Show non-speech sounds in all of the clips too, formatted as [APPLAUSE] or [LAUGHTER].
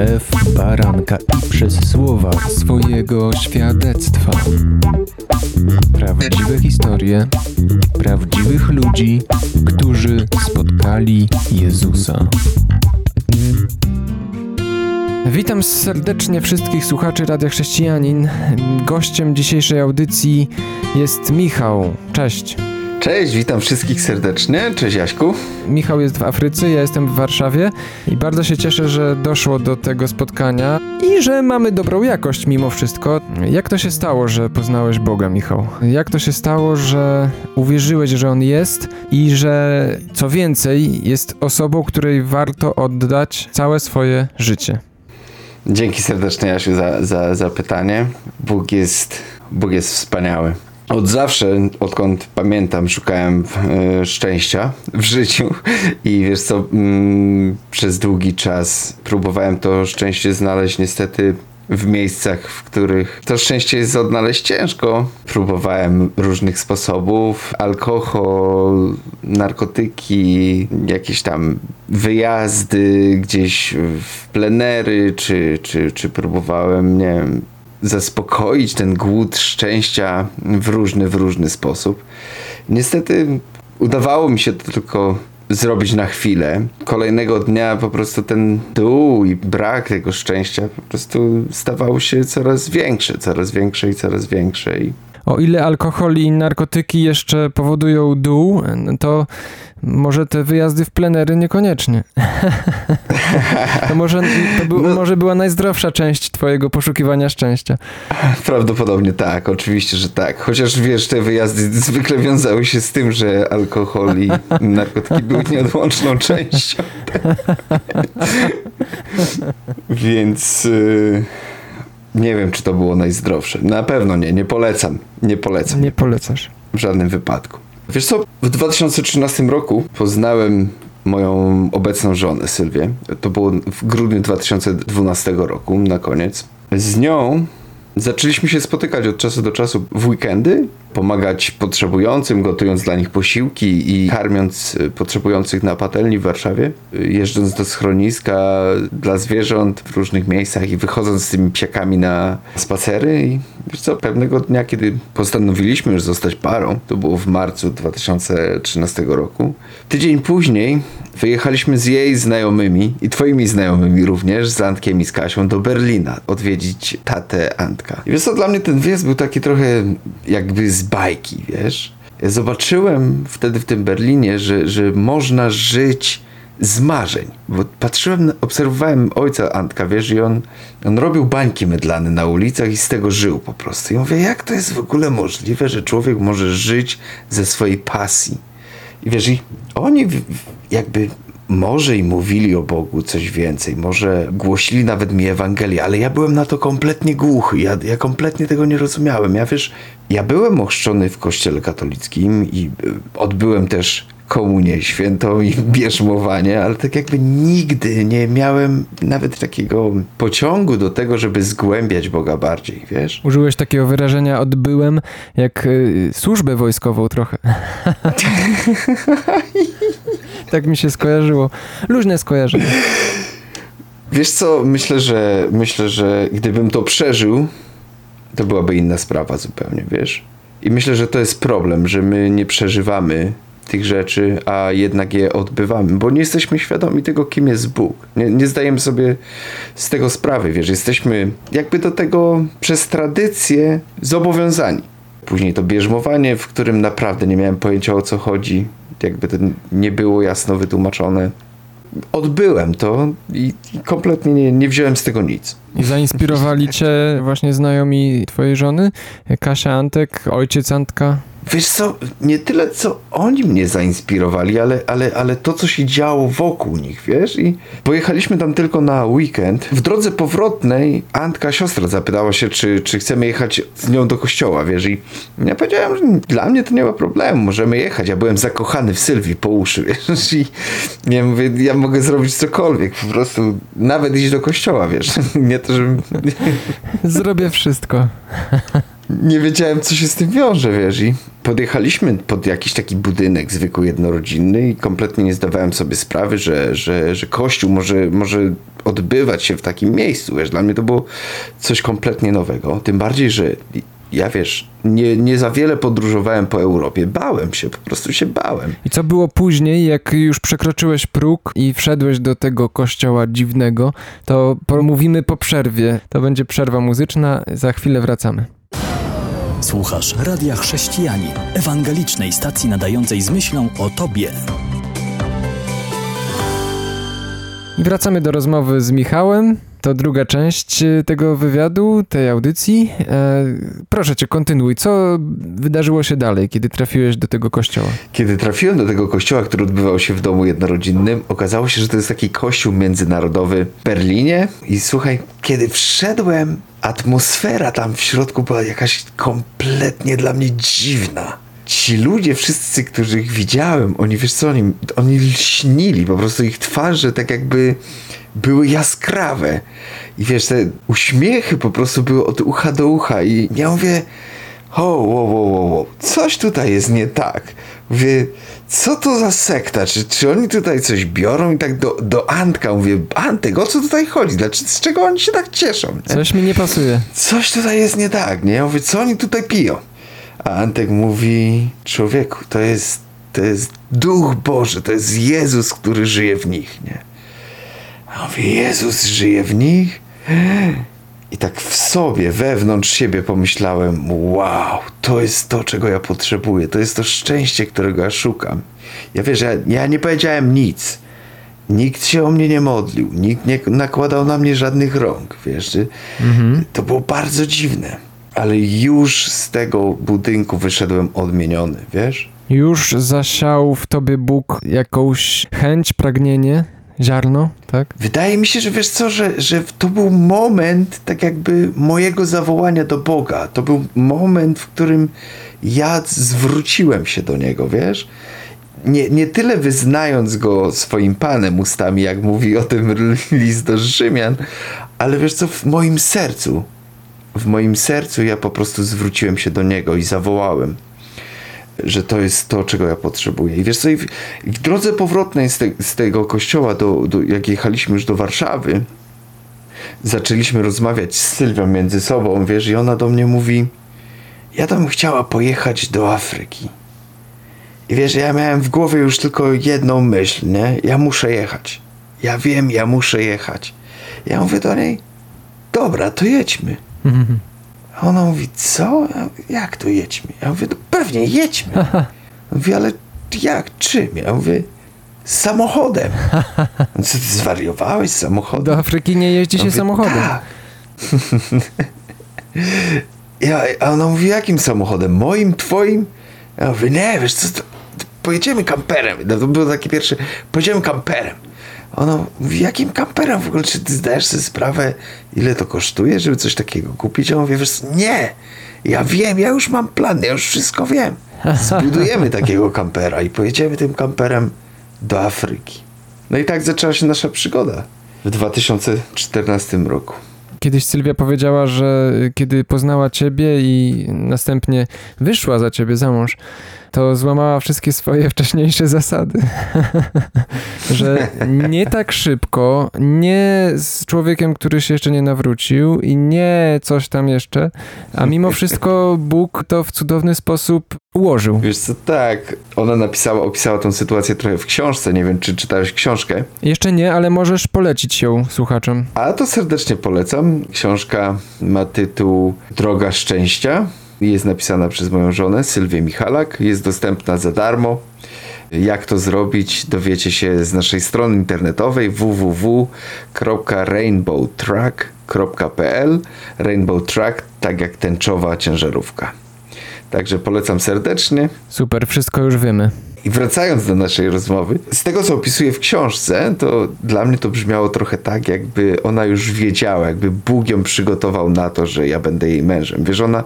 krew baranka i przez słowa swojego świadectwa. Prawdziwe historie prawdziwych ludzi, którzy spotkali Jezusa. Witam serdecznie wszystkich słuchaczy Radia Chrześcijanin. Gościem dzisiejszej audycji jest Michał. Cześć. Cześć, witam wszystkich serdecznie. Cześć Jaśku. Michał jest w Afryce, ja jestem w Warszawie i bardzo się cieszę, że doszło do tego spotkania i że mamy dobrą jakość mimo wszystko. Jak to się stało, że poznałeś Boga, Michał? Jak to się stało, że uwierzyłeś, że On jest i że co więcej, jest osobą, której warto oddać całe swoje życie? Dzięki serdecznie Jasiu za, za, za pytanie. Bóg jest, Bóg jest wspaniały. Od zawsze, odkąd pamiętam, szukałem e, szczęścia w życiu i wiesz co, mm, przez długi czas próbowałem to szczęście znaleźć niestety w miejscach, w których to szczęście jest odnaleźć ciężko. Próbowałem różnych sposobów: alkohol, narkotyki, jakieś tam wyjazdy gdzieś w plenery, czy, czy, czy próbowałem, nie wiem, zaspokoić ten głód szczęścia w różny, w różny sposób. Niestety udawało mi się to tylko zrobić na chwilę. Kolejnego dnia po prostu ten dół i brak tego szczęścia po prostu stawał się coraz większy, coraz większe i coraz większe. I o ile alkohol i narkotyki jeszcze powodują dół, to może te wyjazdy w plenery niekoniecznie. [LAUGHS] to może, to był, no, może była najzdrowsza część twojego poszukiwania szczęścia. Prawdopodobnie tak, oczywiście, że tak. Chociaż wiesz, te wyjazdy zwykle wiązały się z tym, że alkohol i narkotyki były nieodłączną częścią. [LAUGHS] Więc... Yy... Nie wiem, czy to było najzdrowsze. Na pewno nie, nie polecam. Nie polecam. Nie polecasz. W żadnym wypadku. Wiesz co, w 2013 roku poznałem moją obecną żonę, Sylwię. To było w grudniu 2012 roku, na koniec. Z nią zaczęliśmy się spotykać od czasu do czasu w weekendy pomagać potrzebującym, gotując dla nich posiłki i karmiąc y, potrzebujących na patelni w Warszawie, y, jeżdżąc do schroniska dla zwierząt w różnych miejscach i wychodząc z tymi psiakami na spacery. Wiesz co, pewnego dnia, kiedy postanowiliśmy już zostać parą, to było w marcu 2013 roku, tydzień później wyjechaliśmy z jej znajomymi i twoimi znajomymi również, z Antkiem i z Kasią do Berlina odwiedzić tatę Antka. I wiesz co, dla mnie ten wyjazd był taki trochę jakby z bajki, wiesz? Zobaczyłem wtedy w tym Berlinie, że, że można żyć z marzeń. Bo patrzyłem, obserwowałem ojca Antka, wiesz, i on, on robił bańki mydlane na ulicach i z tego żył po prostu. I mówię, jak to jest w ogóle możliwe, że człowiek może żyć ze swojej pasji? I wiesz, i oni jakby może i mówili o Bogu coś więcej, może głosili nawet mi Ewangelię, ale ja byłem na to kompletnie głuchy, ja, ja kompletnie tego nie rozumiałem. Ja wiesz, ja byłem ochrzczony w kościele katolickim i e, odbyłem też komunię świętą i bierzmowanie, ale tak jakby nigdy nie miałem nawet takiego pociągu do tego, żeby zgłębiać Boga bardziej, wiesz? Użyłeś takiego wyrażenia odbyłem jak y, służbę wojskową trochę. [LAUGHS] tak mi się skojarzyło. Luźne skojarzenie. Wiesz co, myślę, że myślę, że gdybym to przeżył, to byłaby inna sprawa zupełnie, wiesz? I myślę, że to jest problem, że my nie przeżywamy tych rzeczy, a jednak je odbywamy, bo nie jesteśmy świadomi tego, kim jest Bóg. Nie, nie zdajemy sobie z tego sprawy, wiesz, jesteśmy jakby do tego przez tradycję zobowiązani. Później to bierzmowanie, w którym naprawdę nie miałem pojęcia o co chodzi, jakby to nie było jasno wytłumaczone. Odbyłem to i, kompletnie nie, nie wziąłem z tego nic. I zainspirowali cię właśnie znajomi twojej żony? Kasia Antek, ojciec Antka? Wiesz co, nie tyle co oni mnie zainspirowali, ale, ale, ale to, co się działo wokół nich, wiesz? I pojechaliśmy tam tylko na weekend. W drodze powrotnej Antka, siostra, zapytała się, czy, czy chcemy jechać z nią do kościoła, wiesz? I ja powiedziałem, że dla mnie to nie ma problemu, możemy jechać. Ja byłem zakochany w Sylwii po uszy, [LAUGHS] wiesz? I ja mówię, ja mogę zrobić cokolwiek, po prostu nawet iść do kościoła, wiesz? [LAUGHS] Nie to, żebym... Zrobię wszystko. [LAUGHS] nie wiedziałem, co się z tym wiąże, wiesz, i podjechaliśmy pod jakiś taki budynek zwykły jednorodzinny i kompletnie nie zdawałem sobie sprawy, że, że, że kościół może, może odbywać się w takim miejscu, wiesz, dla mnie to było coś kompletnie nowego, tym bardziej, że ja wiesz, nie, nie za wiele podróżowałem po Europie, bałem się, po prostu się bałem. I co było później, jak już przekroczyłeś próg i wszedłeś do tego kościoła dziwnego, to pomówimy po przerwie. To będzie przerwa muzyczna, za chwilę wracamy. Słuchasz Radia Chrześcijani, ewangelicznej stacji nadającej z myślą o Tobie. Wracamy do rozmowy z Michałem. To druga część e, tego wywiadu, tej audycji. E, proszę cię, kontynuuj. Co wydarzyło się dalej, kiedy trafiłeś do tego kościoła? Kiedy trafiłem do tego kościoła, który odbywał się w domu jednorodzinnym, okazało się, że to jest taki kościół międzynarodowy w Berlinie. I słuchaj, kiedy wszedłem, atmosfera tam w środku była jakaś kompletnie dla mnie dziwna ci ludzie wszyscy, których widziałem, oni wiesz co, oni, oni lśnili, po prostu ich twarze tak jakby były jaskrawe. I wiesz, te uśmiechy po prostu były od ucha do ucha. I ja mówię, o, wo, wo, wo, wo. coś tutaj jest nie tak. Mówię, co to za sekta? Czy, czy oni tutaj coś biorą? I tak do, do Antka mówię, Antek, o co tutaj chodzi? Dlaczego, z czego oni się tak cieszą? Nie? Coś mi nie pasuje. Coś tutaj jest nie tak, nie? Ja mówię, co oni tutaj piją? A Antek mówi, człowieku, to jest, to jest Duch Boży, to jest Jezus, który żyje w nich, nie? A mówię, Jezus żyje w nich? I tak w sobie, wewnątrz siebie pomyślałem, wow, to jest to, czego ja potrzebuję, to jest to szczęście, którego ja szukam. Ja wiesz, ja, ja nie powiedziałem nic. Nikt się o mnie nie modlił, nikt nie nakładał na mnie żadnych rąk, wiesz. Mhm. To było bardzo dziwne. Ale już z tego budynku wyszedłem odmieniony, wiesz? Już zasiał w tobie Bóg jakąś chęć, pragnienie? ziarno, tak? Wydaje mi się, że wiesz co, że, że to był moment tak jakby mojego zawołania do Boga. To był moment, w którym ja zwróciłem się do Niego, wiesz? Nie, nie tyle wyznając Go swoim Panem ustami, jak mówi o tym [LAUGHS] list do Rzymian, ale wiesz co, w moim sercu, w moim sercu ja po prostu zwróciłem się do Niego i zawołałem że to jest to, czego ja potrzebuję. I wiesz co, w, w drodze powrotnej z, te, z tego kościoła, do, do, jak jechaliśmy już do Warszawy, zaczęliśmy rozmawiać z Sylwią między sobą, wiesz, i ona do mnie mówi, ja tam chciała pojechać do Afryki. I wiesz, ja miałem w głowie już tylko jedną myśl, nie? Ja muszę jechać. Ja wiem, ja muszę jechać. Ja mówię do niej, dobra, to jedźmy. A ona mówi, co? Jak to jedźmy? Ja mówię, no pewnie jedźmy. Mówi, ale jak? Czym? Ja mówię, samochodem. Co ty zwariowałeś samochodem? Do Afryki nie jeździ się ja mówię, samochodem. Tak. ja, a ona mówi, jakim samochodem? Moim, twoim? Ja mówię, nie, wiesz co, to, pojedziemy kamperem. To było takie pierwsze, pojedziemy kamperem. Ona mówi, jakim kamperem w ogóle, czy ty zdajesz sobie sprawę, ile to kosztuje, żeby coś takiego kupić? A on mówi, wiesz, nie, ja wiem, ja już mam plan, ja już wszystko wiem. Zbudujemy [LAUGHS] takiego kampera i pojedziemy tym kamperem do Afryki. No i tak zaczęła się nasza przygoda w 2014 roku. Kiedyś Sylwia powiedziała, że kiedy poznała ciebie i następnie wyszła za ciebie za mąż, to złamała wszystkie swoje [LAUGHS] wcześniejsze zasady. [LAUGHS] że nie tak szybko, nie z człowiekiem, który się jeszcze nie nawrócił i nie coś tam jeszcze, a mimo wszystko Bóg to w cudowny sposób ułożył. Wiesz co, tak, ona napisała, opisała tą sytuację trochę w książce, nie wiem, czy czytałeś książkę? Jeszcze nie, ale możesz polecić ją słuchaczom. A to serdecznie polecam. Książka ma tytuł Droga Szczęścia jest napisana przez moją żonę Sylwię Michalak. Jest dostępna za darmo. Jak to zrobić, dowiecie się z naszej strony internetowej www.rainbowtrack.pl Rainbow Track, tak jak tęczowa ciężarówka. Także polecam serdecznie. Super, wszystko już wiemy. I wracając do naszej rozmowy, z tego co opisuję w książce, to dla mnie to brzmiało trochę tak, jakby ona już wiedziała, jakby Bóg ją przygotował na to, że ja będę jej mężem. Wiesz, ona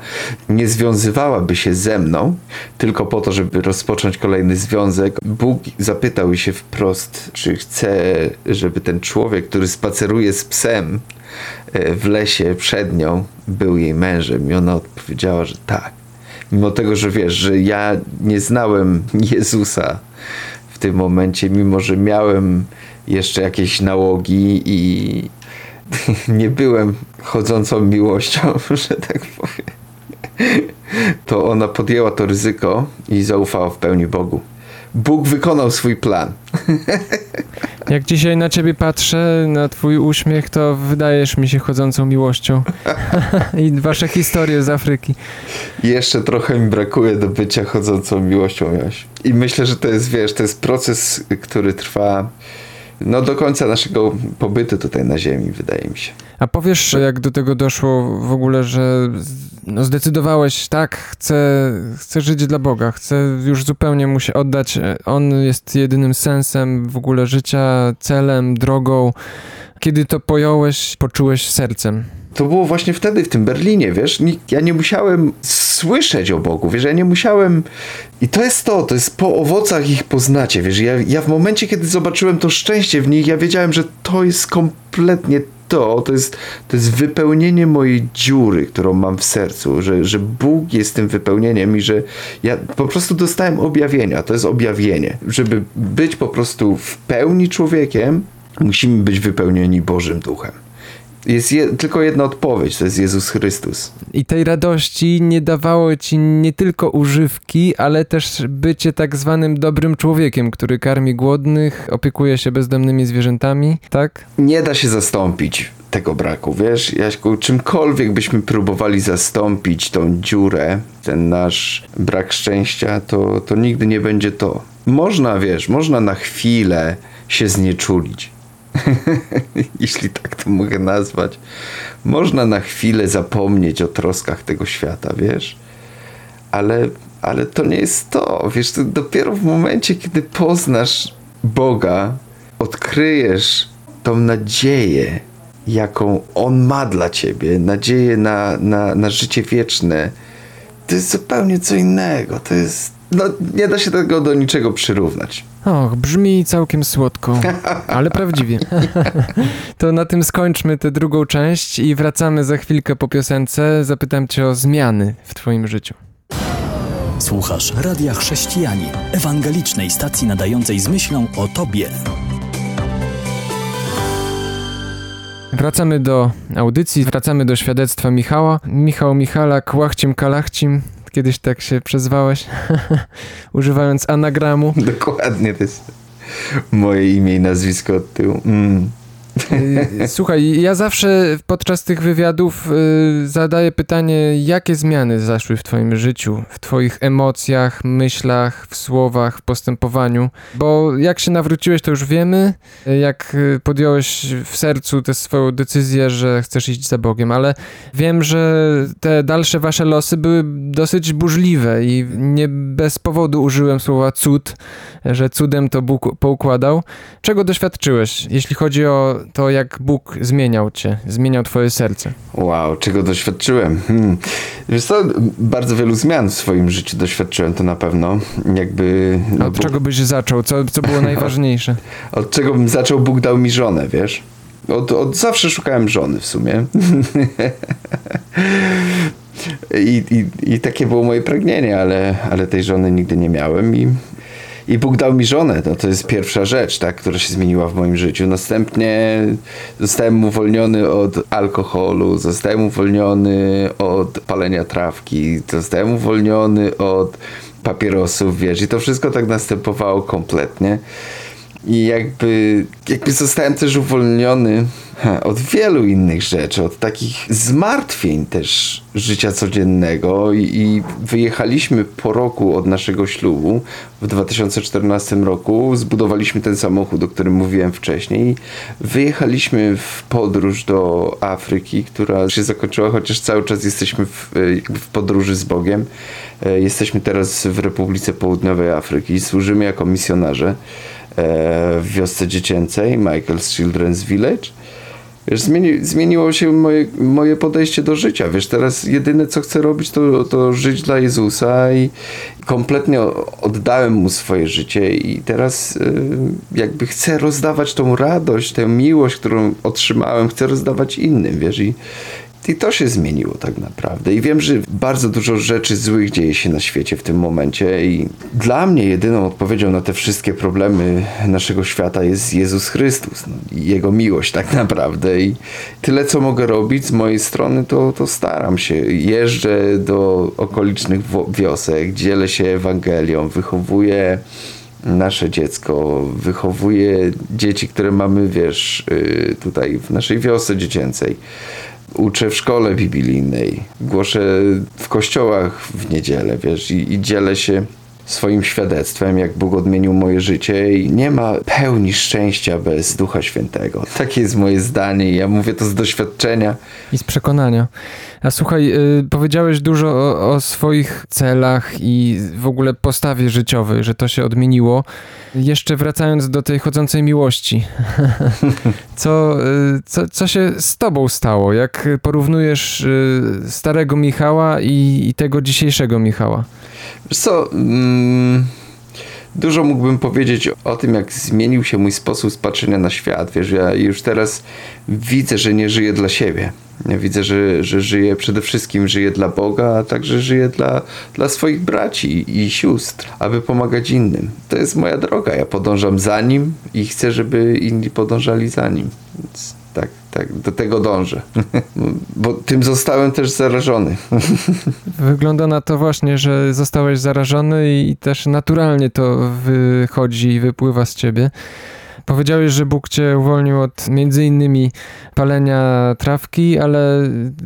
nie związywałaby się ze mną tylko po to, żeby rozpocząć kolejny związek. Bóg zapytał się wprost, czy chce, żeby ten człowiek, który spaceruje z psem e, w lesie przed nią, był jej mężem. I ona odpowiedziała, że tak mimo tego, że wiesz, że ja nie znałem Jezusa w tym momencie, mimo że miałem jeszcze jakieś nałogi i [LAUGHS] nie byłem chodzącą miłością, [LAUGHS] że tak powiem, to ona podjęła to ryzyko i zaufała w pełni Bogu. Bóg wykonał swój plan. [LAUGHS] Jak dzisiaj na ciebie patrzę, na twój uśmiech, to wydajesz mi się chodzącą miłością. [LAUGHS] I wasze historie z Afryki. Jeszcze trochę mi brakuje do bycia chodzącą miłością, Jaś. I myślę, że to jest, wiesz, to jest proces, który trwa no do końca naszego pobytu tutaj na ziemi, wydaje mi się. A powiesz, jak do tego doszło w ogóle, że no zdecydowałeś, tak, chcę, chcę żyć dla Boga, chcę już zupełnie mu się oddać. On jest jedynym sensem w ogóle życia, celem, drogą. Kiedy to pojąłeś, poczułeś sercem? To było właśnie wtedy w tym Berlinie, wiesz? Ja nie musiałem słyszeć o Bogu, wiesz? Ja nie musiałem. I to jest to, to jest po owocach ich poznacie, wiesz? Ja, ja w momencie, kiedy zobaczyłem to szczęście w nich, ja wiedziałem, że to jest kompletnie to, to jest, to jest wypełnienie mojej dziury, którą mam w sercu, że, że Bóg jest tym wypełnieniem i że ja po prostu dostałem objawienia. To jest objawienie. Żeby być po prostu w pełni człowiekiem, musimy być wypełnieni Bożym Duchem. Jest je, tylko jedna odpowiedź, to jest Jezus Chrystus. I tej radości nie dawało ci nie tylko używki, ale też bycie tak zwanym dobrym człowiekiem, który karmi głodnych, opiekuje się bezdomnymi zwierzętami, tak? Nie da się zastąpić tego braku, wiesz, Jaśku, czymkolwiek byśmy próbowali zastąpić tą dziurę, ten nasz brak szczęścia, to, to nigdy nie będzie to. Można, wiesz, można na chwilę się znieczulić, [LAUGHS] jeśli tak to mogę nazwać, można na chwilę zapomnieć o troskach tego świata, wiesz? Ale, ale to nie jest to. Wiesz, to dopiero w momencie, kiedy poznasz Boga, odkryjesz tą nadzieję, jaką On ma dla ciebie, nadzieję na, na, na życie wieczne. To jest zupełnie co innego. To jest. No, nie da się tego do niczego przyrównać. Och, brzmi całkiem słodko, ale prawdziwie. [LAUGHS] to na tym skończmy tę drugą część i wracamy za chwilkę po piosence. Zapytam cię o zmiany w twoim życiu. Słuchasz Radia Chrześcijani, ewangelicznej stacji nadającej z myślą o Tobie. Wracamy do audycji, wracamy do świadectwa Michała. Michał Michalak, Łachcim Kalachcim, Kiedyś tak się przezwałeś, [LAUGHS] używając anagramu. Dokładnie, to jest moje imię i nazwisko od tyłu. Mm. Y, słuchaj, ja zawsze podczas tych wywiadów y, zadaję pytanie, jakie zmiany zaszły w Twoim życiu, w Twoich emocjach, myślach, w słowach, w postępowaniu. Bo jak się nawróciłeś, to już wiemy, jak y, podjąłeś w sercu tę swoją decyzję, że chcesz iść za Bogiem, ale wiem, że te dalsze Wasze losy były dosyć burzliwe i nie bez powodu użyłem słowa cud, że cudem to Bóg poukładał. Czego doświadczyłeś, jeśli chodzi o to, jak Bóg zmieniał cię, zmieniał twoje serce. Wow, czego doświadczyłem? Hmm. Wiesz co, bardzo wielu zmian w swoim życiu doświadczyłem, to na pewno. Jakby... No, Od Bóg... czego byś zaczął? Co, co było [LAUGHS] najważniejsze? Od czego bym zaczął? Bóg dał mi żonę, wiesz? Od, od zawsze szukałem żony w sumie. [LAUGHS] I, i, I takie było moje pragnienie, ale, ale tej żony nigdy nie miałem i i Bóg dał mi żonę. No, to jest pierwsza rzecz, tak, która się zmieniła w moim życiu. Następnie zostałem uwolniony od alkoholu, zostałem uwolniony od palenia trawki, zostałem uwolniony od papierosów, wiesz, i to wszystko tak następowało kompletnie. I jakby, jakby zostałem też uwolniony od wielu innych rzeczy, od takich zmartwień też życia codziennego i, i wyjechaliśmy po roku od naszego ślubu w 2014 roku, zbudowaliśmy ten samochód, o którym mówiłem wcześniej. Wyjechaliśmy w podróż do Afryki, która się zakończyła, chociaż cały czas jesteśmy w, jakby w podróży z Bogiem. E, jesteśmy teraz w Republice Południowej Afryki, służymy jako misjonarze e, w wiosce dziecięcej Michael's Children's Village. Wiesz, zmieni, zmieniło się moje, moje podejście do życia. Wiesz, teraz jedyne co chcę robić to, to żyć dla Jezusa i kompletnie oddałem mu swoje życie i teraz y, jakby chcę rozdawać tą radość, tę miłość, którą otrzymałem, chcę rozdawać innym, wiesz, i, i to się zmieniło tak naprawdę. I wiem, że bardzo dużo rzeczy złych dzieje się na świecie w tym momencie. I dla mnie jedyną odpowiedzią na te wszystkie problemy naszego świata jest Jezus Chrystus. No, Jego miłość tak naprawdę. I tyle, co mogę robić z mojej strony, to, to staram się. Jeżdżę do okolicznych wiosek, dzielę się Ewangelią, wychowuję nasze dziecko, wychowuję dzieci, które mamy, wiesz, y, tutaj w naszej wiosce dziecięcej uczę w szkole biblijnej, głoszę w kościołach w niedzielę, wiesz, i, i dzielę się swoim świadectwem, jak Bóg odmienił moje życie i nie ma pełni szczęścia bez Ducha Świętego. Takie jest moje zdanie i ja mówię to z doświadczenia. I z przekonania. A słuchaj, yy, powiedziałeś dużo o, o, swoich celach i w ogóle postawie życiowej, że to się odmieniło. Jeszcze wracając do tej chodzącej miłości. [LAUGHS] co, yy, co, co się z tobą stało? Jak porównujesz yy, starego Michała i, i tego dzisiejszego Michała? Wiesz co, mm, dużo mógłbym powiedzieć o tym, jak zmienił się mój sposób patrzenia na świat. Wiesz, ja już teraz widzę, że nie żyję dla siebie. Ja widzę, że, że żyję przede wszystkim żyję dla Boga, a także żyję dla, dla swoich braci i sióstr, aby pomagać innym. To jest moja droga. Ja podążam za nim i chcę, żeby inni podążali za nim. Więc tak, tak, do tego dążę. [LAUGHS] Bo tym zostałem też zarażony. [LAUGHS] Wygląda na to właśnie, że zostałeś zarażony i też naturalnie to wychodzi i wypływa z ciebie. Powiedziałeś, że Bóg cię uwolnił od między innymi palenia trawki, ale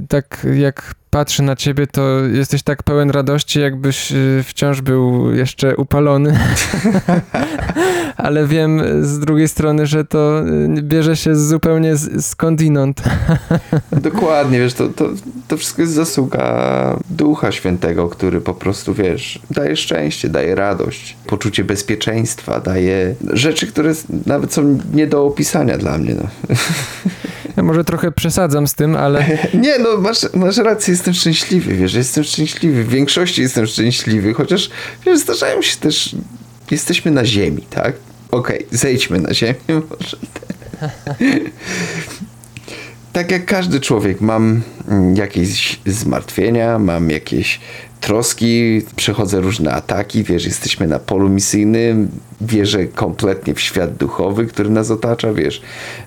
tak jak patrzę na ciebie, to jesteś tak pełen radości, jakbyś y, wciąż był jeszcze upalony. [LAUGHS] Ale wiem z drugiej strony, że to y, bierze się zupełnie skądinąd. [LAUGHS] Dokładnie, wiesz, to, to, to wszystko jest zasługa Ducha Świętego, który po prostu, wiesz, daje szczęście, daje radość, poczucie bezpieczeństwa, daje rzeczy, które nawet są nie do opisania dla mnie. No. [LAUGHS] Może trochę przesadzam z tym, ale... [LAUGHS] Nie, no masz, masz rację, jestem szczęśliwy, wiesz, jestem szczęśliwy. W większości jestem szczęśliwy, chociaż, wiesz, zdarzają się też... Jesteśmy na ziemi, tak? Okej, okay, zejdźmy na ziemię [LAUGHS] może. tak jak każdy człowiek, mam mm, jakieś zmartwienia, mam jakieś troski, przechodzę różne ataki, wiesz, jesteśmy na polu misyjnym, wierzę kompletnie w świat duchowy, który nas otacza, wiesz,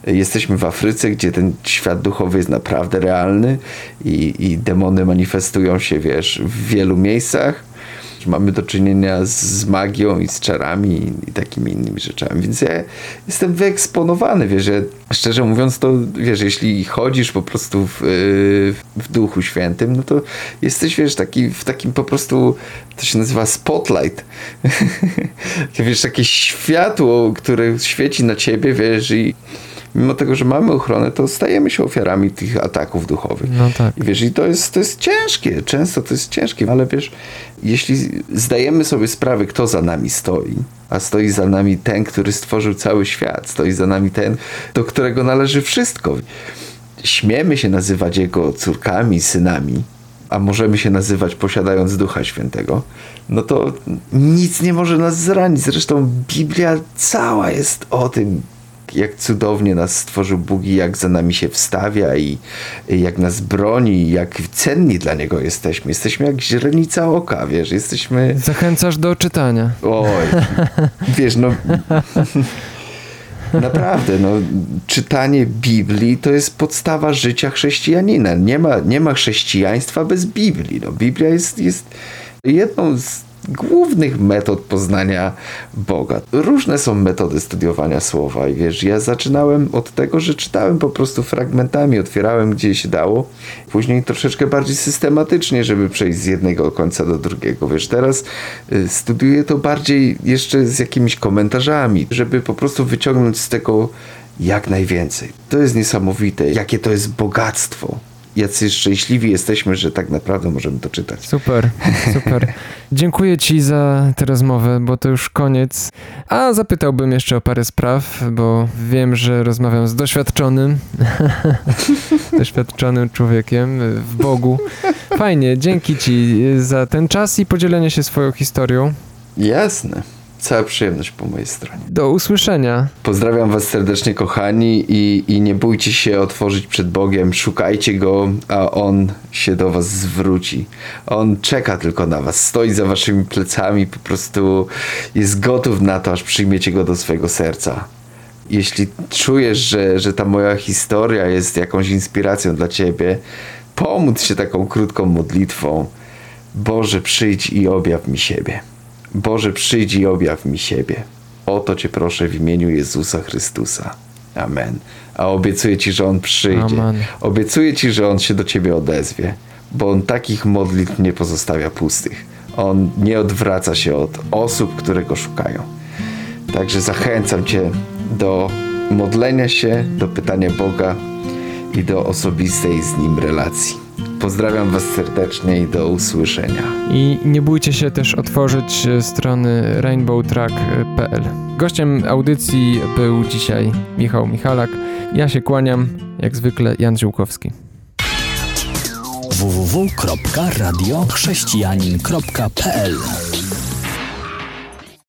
jesteśmy w Afryce, gdzie ten świat duchowy jest naprawdę realny i, i demony manifestują się, wiesz, w wielu miejscach mamy do czynienia z magią i z czarami i takimi innymi rzeczami, więc ja jestem wyeksponowany, wiesz, że szczerze mówiąc to, wiesz, jeśli chodzisz po prostu w, w Duchu Świętym, no to jesteś, wiesz, taki, w takim po prostu, to się nazywa spotlight, [LAUGHS] wiesz, takie światło, które świeci na ciebie, wiesz, i mimo tego, że mamy ochronę, to stajemy się ofiarami tych ataków duchowych. No tak. I wiesz, i to jest, to jest ciężkie, często to jest ciężkie, ale wiesz, jeśli zdajemy sobie sprawę, kto za nami stoi, a stoi za nami ten, który stworzył cały świat, stoi za nami ten, do którego należy wszystko. Śmiemy się nazywać Jego córkami, synami, a możemy się nazywać posiadając Ducha Świętego, no to nic nie może nas zranić. Zresztą Biblia cała jest o tym, jak cudownie nas stworzył Bóg i jak za nami się wstawia i jak nas broni, jak cenni dla Niego jesteśmy. Jesteśmy jak źrenica oka, wiesz, jesteśmy... Zachęcasz do czytania. Oj, wiesz, no... [LAUGHS] Naprawdę, no, czytanie Biblii to jest podstawa życia chrześcijanina. Nie ma, nie ma chrześcijaństwa bez Biblii. No, Biblia jest, jest jedną z głównych metod poznania Boga. Różne są metody studiowania słowa i wiesz, ja zaczynałem od tego, że czytałem po prostu fragmentami, otwierałem gdzie się dało, później troszeczkę bardziej systematycznie, żeby przejść z jednego końca do drugiego. Wiesz, teraz y, studiuję to bardziej jeszcze z jakimiś komentarzami, żeby po prostu wyciągnąć z tego jak najwięcej. To jest niesamowite, jakie to jest bogactwo jacy szczęśliwi jesteśmy, że tak naprawdę możemy to czytać. Super, [LAUGHS] super. Dziękuję Ci za tę rozmowę, bo to już koniec. A zapytałbym jeszcze o parę spraw, bo wiem, że rozmawiam z doświadczonym, [LAUGHS] doświadczonym człowiekiem w Bogu. Fajnie, dzięki Ci za ten czas i podzielenie się swoją historią. Jasne. Cała przyjemność po mojej stronie. Do usłyszenia. Pozdrawiam Was serdecznie, kochani, i, i nie bójcie się otworzyć przed Bogiem. Szukajcie Go, a On się do Was zwróci. On czeka tylko na Was, stoi za Waszymi plecami, po prostu jest gotów na to, aż przyjmiecie Go do swojego serca. Jeśli czujesz, że, że ta moja historia jest jakąś inspiracją dla Ciebie, pomóc się taką krótką modlitwą. Boże, przyjdź i objaw mi siebie. Boże, przyjdź i objaw mi siebie. O to Cię proszę w imieniu Jezusa Chrystusa. Amen. A obiecuję Ci, że On przyjdzie. Amen. Obiecuję Ci, że On się do Ciebie odezwie, bo On takich modlitw nie pozostawia pustych. On nie odwraca się od osób, które Go szukają. Także zachęcam Cię do modlenia się, do pytania Boga i do osobistej z Nim relacji. Pozdrawiam Was serdecznie i do usłyszenia. I nie bójcie się też otworzyć e, strony rainbowtrack.pl. Gościem audycji był dzisiaj Michał Michalak. Ja się kłaniam, jak zwykle Jan Ziółkowski. www.radiochrześcijanin.pl